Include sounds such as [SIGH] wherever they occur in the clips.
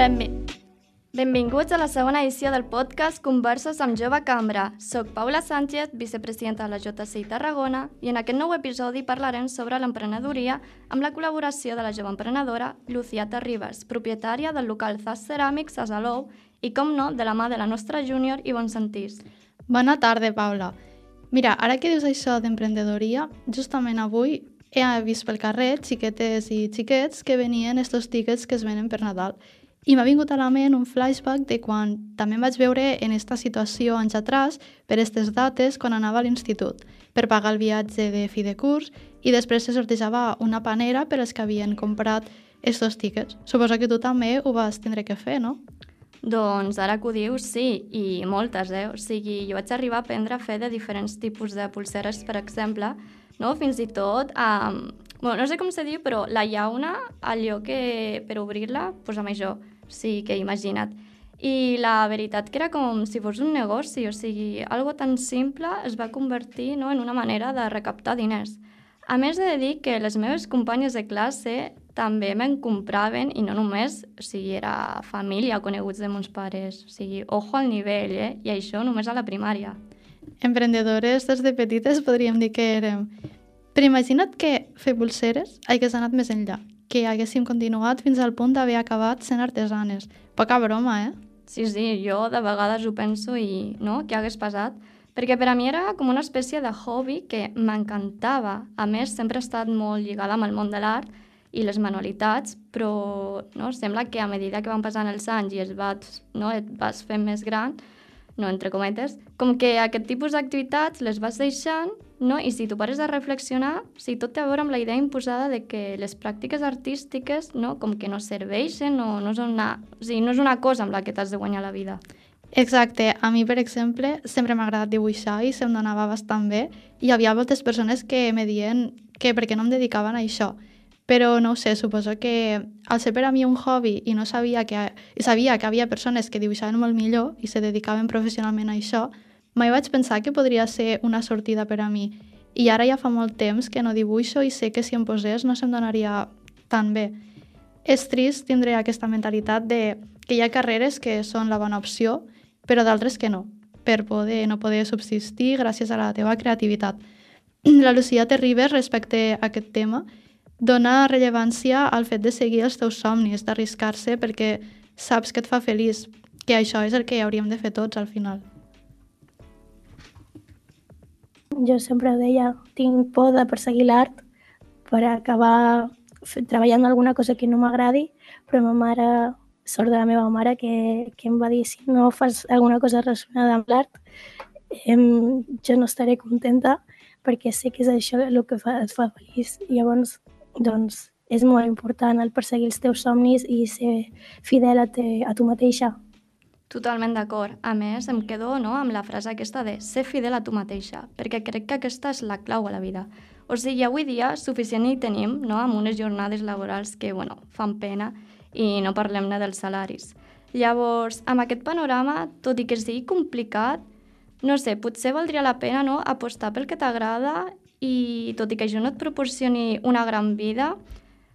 Benvi Benvinguts a la segona edició del podcast Converses amb Jove Cambra. Soc Paula Sánchez, vicepresidenta de la JCI Tarragona, i en aquest nou episodi parlarem sobre l'emprenedoria amb la col·laboració de la jove emprenedora Luciata Ribas, propietària del local Zas Ceràmics a Salou i, com no, de la mà de la nostra júnior i bon sentís. Bona tarda, Paula. Mira, ara que dius això d'emprendedoria, justament avui he vist pel carrer xiquetes i xiquets que venien estos tiquets que es venen per Nadal i m'ha vingut a la ment un flashback de quan també em vaig veure en aquesta situació anys atrás per aquestes dates quan anava a l'institut per pagar el viatge de fi de curs i després se sortejava una panera per als que havien comprat estos tickets. Suposo que tu també ho vas tindre que fer, no? Doncs ara que ho dius, sí, i moltes, eh? O sigui, jo vaig arribar a aprendre a fer de diferents tipus de pulseres, per exemple, no? Fins i tot amb... Bueno, no sé com se diu, però la llauna, allò que per obrir-la, amb això. Sigui, que imagina't. I la veritat que era com si fos un negoci, o sigui, algo tan simple es va convertir no, en una manera de recaptar diners. A més de dir que les meves companyes de classe també me'n compraven i no només, o sigui, era família, coneguts de mons pares. O sigui, ojo al nivell, eh? I això només a la primària. Emprendedores des de petites podríem dir que érem. Però imagina't que fer pulseres hagués anat més enllà, que haguéssim continuat fins al punt d'haver acabat sent artesanes. Poca broma, eh? Sí, sí, jo de vegades ho penso i, no?, què hagués passat? Perquè per a mi era com una espècie de hobby que m'encantava. A més, sempre he estat molt lligada amb el món de l'art i les manualitats, però no, sembla que a medida que van passant els anys i es vas, no, et vas fent més gran, no, entre cometes, com que aquest tipus d'activitats les vas deixant no? I si tu pares a reflexionar, si tot té a veure amb la idea imposada de que les pràctiques artístiques no? com que no serveixen o no, són una, o sigui, no és una cosa amb la que t'has de guanyar la vida. Exacte. A mi, per exemple, sempre m'ha agradat dibuixar i se'm donava bastant bé i hi havia moltes persones que me diuen que per què no em dedicaven a això. Però no sé, suposo que al ser per a mi un hobby i no sabia que, sabia que havia persones que dibuixaven molt millor i se dedicaven professionalment a això, Mai vaig pensar que podria ser una sortida per a mi i ara ja fa molt temps que no dibuixo i sé que si em posés no se'm donaria tan bé. És trist tindre aquesta mentalitat de que hi ha carreres que són la bona opció, però d'altres que no, per poder no poder subsistir gràcies a la teva creativitat. [CLEARS THROAT] La Lucia Terribes, respecte a aquest tema, dona rellevància al fet de seguir els teus somnis, d'arriscar-se perquè saps que et fa feliç, que això és el que hauríem de fer tots al final jo sempre deia, tinc por de perseguir l'art per acabar treballant alguna cosa que no m'agradi, però ma mare, sort de la meva mare, que, que em va dir si no fas alguna cosa relacionada amb l'art, eh, jo no estaré contenta perquè sé que és això el que fa, et fa feliç. Llavors, doncs, és molt important el perseguir els teus somnis i ser fidel a, te, a tu mateixa. Totalment d'acord. A més, em quedo no, amb la frase aquesta de ser fidel a tu mateixa, perquè crec que aquesta és la clau a la vida. O sigui, avui dia suficient hi tenim no, amb unes jornades laborals que bueno, fan pena i no parlem-ne dels salaris. Llavors, amb aquest panorama, tot i que sigui complicat, no sé, potser valdria la pena no, apostar pel que t'agrada i tot i que això no et proporcioni una gran vida,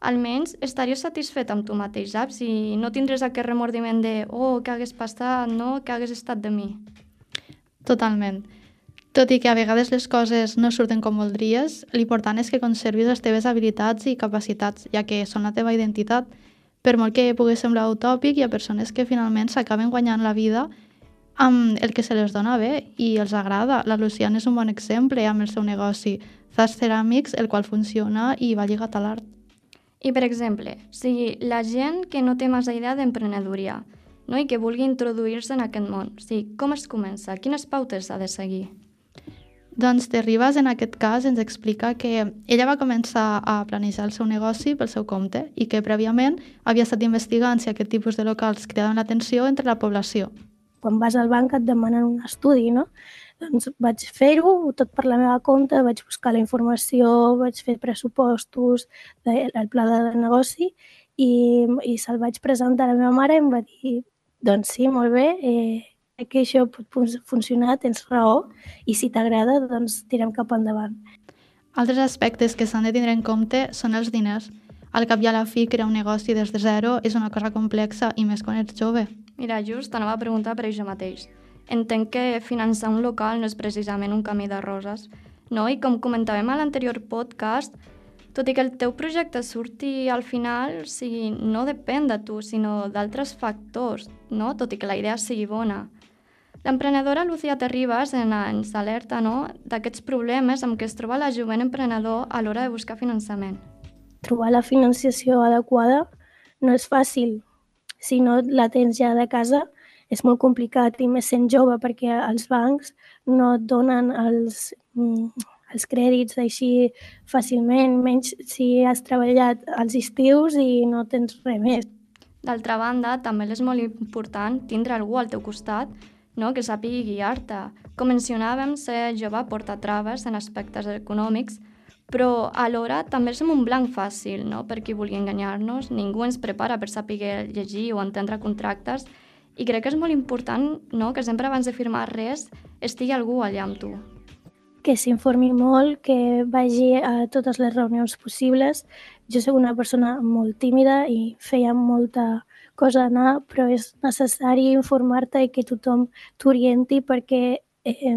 almenys estaries satisfet amb tu mateix, saps? I no tindràs aquest remordiment de oh, què hagués passat, no? Què hagués estat de mi? Totalment. Tot i que a vegades les coses no surten com voldries, l'important és que conservis les teves habilitats i capacitats, ja que són la teva identitat. Per molt que pugui semblar utòpic, hi ha persones que finalment s'acaben guanyant la vida amb el que se les dona bé i els agrada. La Luciana és un bon exemple amb el seu negoci, Zas Ceràmics, el qual funciona i va lligat a l'art. I, per exemple, sigui la gent que no té massa idea d'emprenedoria no? i que vulgui introduir-se en aquest món, o sigui, com es comença? Quines pautes ha de seguir? Doncs Terribas, en aquest cas, ens explica que ella va començar a planejar el seu negoci pel seu compte i que prèviament havia estat investigant si aquest tipus de locals cridaven l'atenció entre la població. Quan vas al banc et demanen un estudi, no? Doncs vaig fer-ho tot per la meva compte, vaig buscar la informació, vaig fer pressupostos, el pla de negoci i, i se'l vaig presentar a la meva mare i em va dir doncs sí, molt bé, eh, que això pot funcionar, tens raó, i si t'agrada, doncs tirem cap endavant. Altres aspectes que s'han de tindre en compte són els diners. Al cap i a la fi, crear un negoci des de zero és una cosa complexa i més quan ets jove. Mira, just anava a preguntar per això mateix. Entenc que finançar un local no és precisament un camí de roses, no? I com comentàvem a l'anterior podcast, tot i que el teu projecte surti al final, o sigui, no depèn de tu, sinó d'altres factors, no? tot i que la idea sigui bona. L'emprenedora Lucía Terribas ens alerta no? d'aquests problemes amb què es troba la jovent emprenedor a l'hora de buscar finançament. Trobar la financiació adequada no és fàcil. Si no la tens ja de casa, és molt complicat i més sent jove perquè els bancs no et donen els, mm, els crèdits així fàcilment, menys si has treballat als estius i no tens res més. D'altra banda, també és molt important tindre algú al teu costat no? que sàpigui guiar-te. Com mencionàvem, ser jove porta traves en aspectes econòmics, però alhora també som un blanc fàcil no? per qui vulgui enganyar-nos. Ningú ens prepara per saber llegir o entendre contractes i crec que és molt important no? que sempre abans de firmar res estigui algú allà amb tu que s'informi molt, que vagi a totes les reunions possibles. Jo soc una persona molt tímida i feia molta cosa anar, però és necessari informar-te i que tothom t'orienti perquè eh,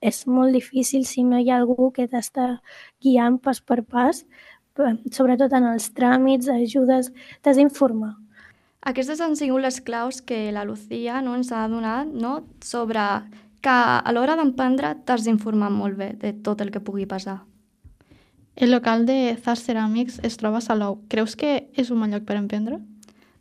és molt difícil si no hi ha algú que t'està guiant pas per pas, sobretot en els tràmits, ajudes, t'has d'informar. Aquestes han sigut les claus que la Lucía no, ens ha donat no? sobre que a l'hora d'emprendre t'has d'informar molt bé de tot el que pugui passar. El local de Zas Ceràmics es troba a Salou. Creus que és un bon lloc per emprendre?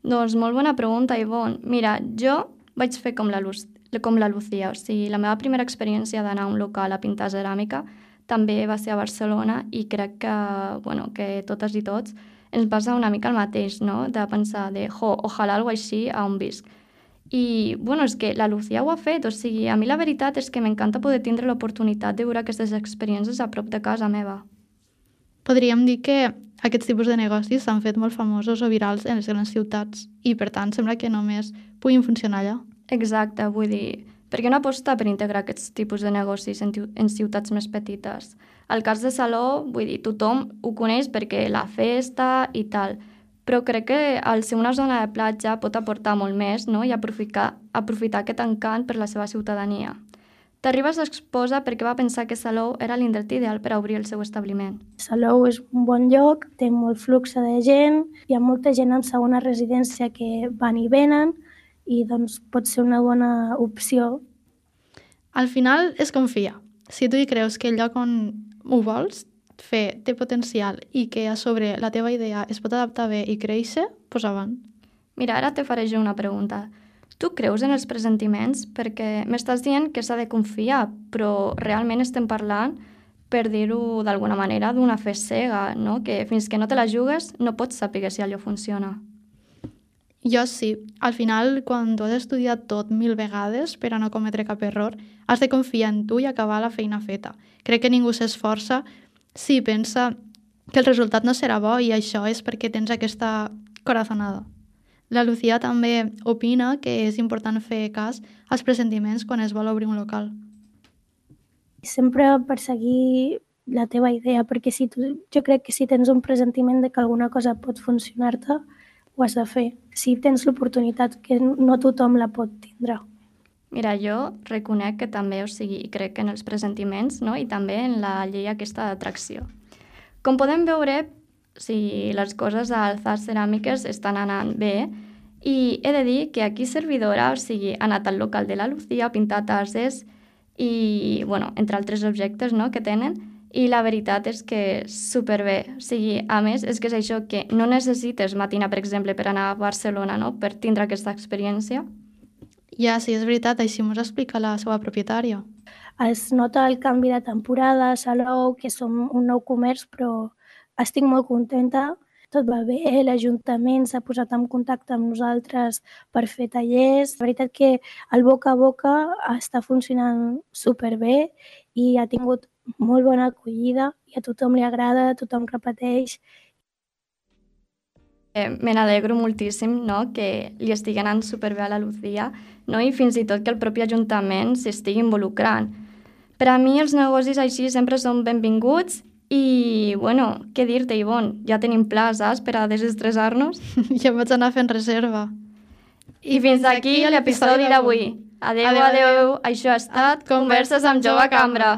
Doncs molt bona pregunta, Ivonne. Mira, jo vaig fer com la, Luz, com la Lucía, o sigui, la meva primera experiència d'anar a un local a pintar ceràmica també va ser a Barcelona i crec que, bueno, que totes i tots ens passa una mica el mateix, no? De pensar de, jo, ojalà algo així a on visc. I, bueno, és que la Lucía ho ha fet, o sigui, a mi la veritat és que m'encanta poder tindre l'oportunitat de veure aquestes experiències a prop de casa meva. Podríem dir que aquests tipus de negocis s'han fet molt famosos o virals en les grans ciutats i, per tant, sembla que només puguin funcionar allà. Exacte, vull dir, per què no apostar per integrar aquests tipus de negocis en, en ciutats més petites? El cas de Saló, vull dir, tothom ho coneix perquè la festa i tal, però crec que al ser una zona de platja pot aportar molt més no? i aprofitar, aprofitar aquest encant per la seva ciutadania. Terribas exposa perquè va pensar que Salou era l'indret ideal per a obrir el seu establiment. Salou és un bon lloc, té molt flux de gent, hi ha molta gent en segona residència que van i venen i doncs pot ser una bona opció. Al final es confia. Si tu hi creus que el lloc on ho vols fer té potencial i que a sobre la teva idea es pot adaptar bé i créixer, pues avant. Mira, ara te faré jo una pregunta. Tu creus en els presentiments? Perquè m'estàs dient que s'ha de confiar, però realment estem parlant, per dir-ho d'alguna manera, d'una fe cega, no? que fins que no te la jugues no pots saber si allò funciona. Jo sí. Al final, quan tu has estudiat tot mil vegades per a no cometre cap error, has de confiar en tu i acabar la feina feta. Crec que ningú s'esforça Sí, pensa que el resultat no serà bo i això és perquè tens aquesta corazonada. La Lucía també opina que és important fer cas als pressentiments quan es vol obrir un local. Sempre perseguir la teva idea, perquè si tu, jo crec que si tens un presentiment de que alguna cosa pot funcionar-te, ho has de fer. Si tens l'oportunitat, que no tothom la pot tindre. Mira, jo reconec que també, o sigui, crec en els pressentiments no? i també en la llei aquesta d'atracció. Com podem veure, si les coses a Alzar Ceràmiques estan anant bé, i he de dir que aquí servidora, o sigui, ha anat al local de la Lucía a pintar tases i, bueno, entre altres objectes no?, que tenen, i la veritat és que superbé. O sigui, a més, és que és això que no necessites matinar, per exemple, per anar a Barcelona, no?, per tindre aquesta experiència, ja, sí, és veritat, així m'ho explica la seva propietària. es nota el canvi de temporada, Salou, que som un nou comerç, però estic molt contenta tot va bé, l'Ajuntament s'ha posat en contacte amb nosaltres per fer tallers. La veritat que el boca a boca està funcionant superbé i ha tingut molt bona acollida i a tothom li agrada, tothom repeteix. Eh, me n'alegro moltíssim no? que li estigui anant superbé a la Lucía no? i fins i tot que el propi Ajuntament s'estigui involucrant. Per a mi els negocis així sempre són benvinguts i, bueno, què dir-te, Ivon? Ja tenim places per a desestressar-nos. [LAUGHS] ja vaig anar fent reserva. I fins aquí l'episodi d'avui. Adeu, adeu, adeu. Això ha estat Converses amb Jove Cambra.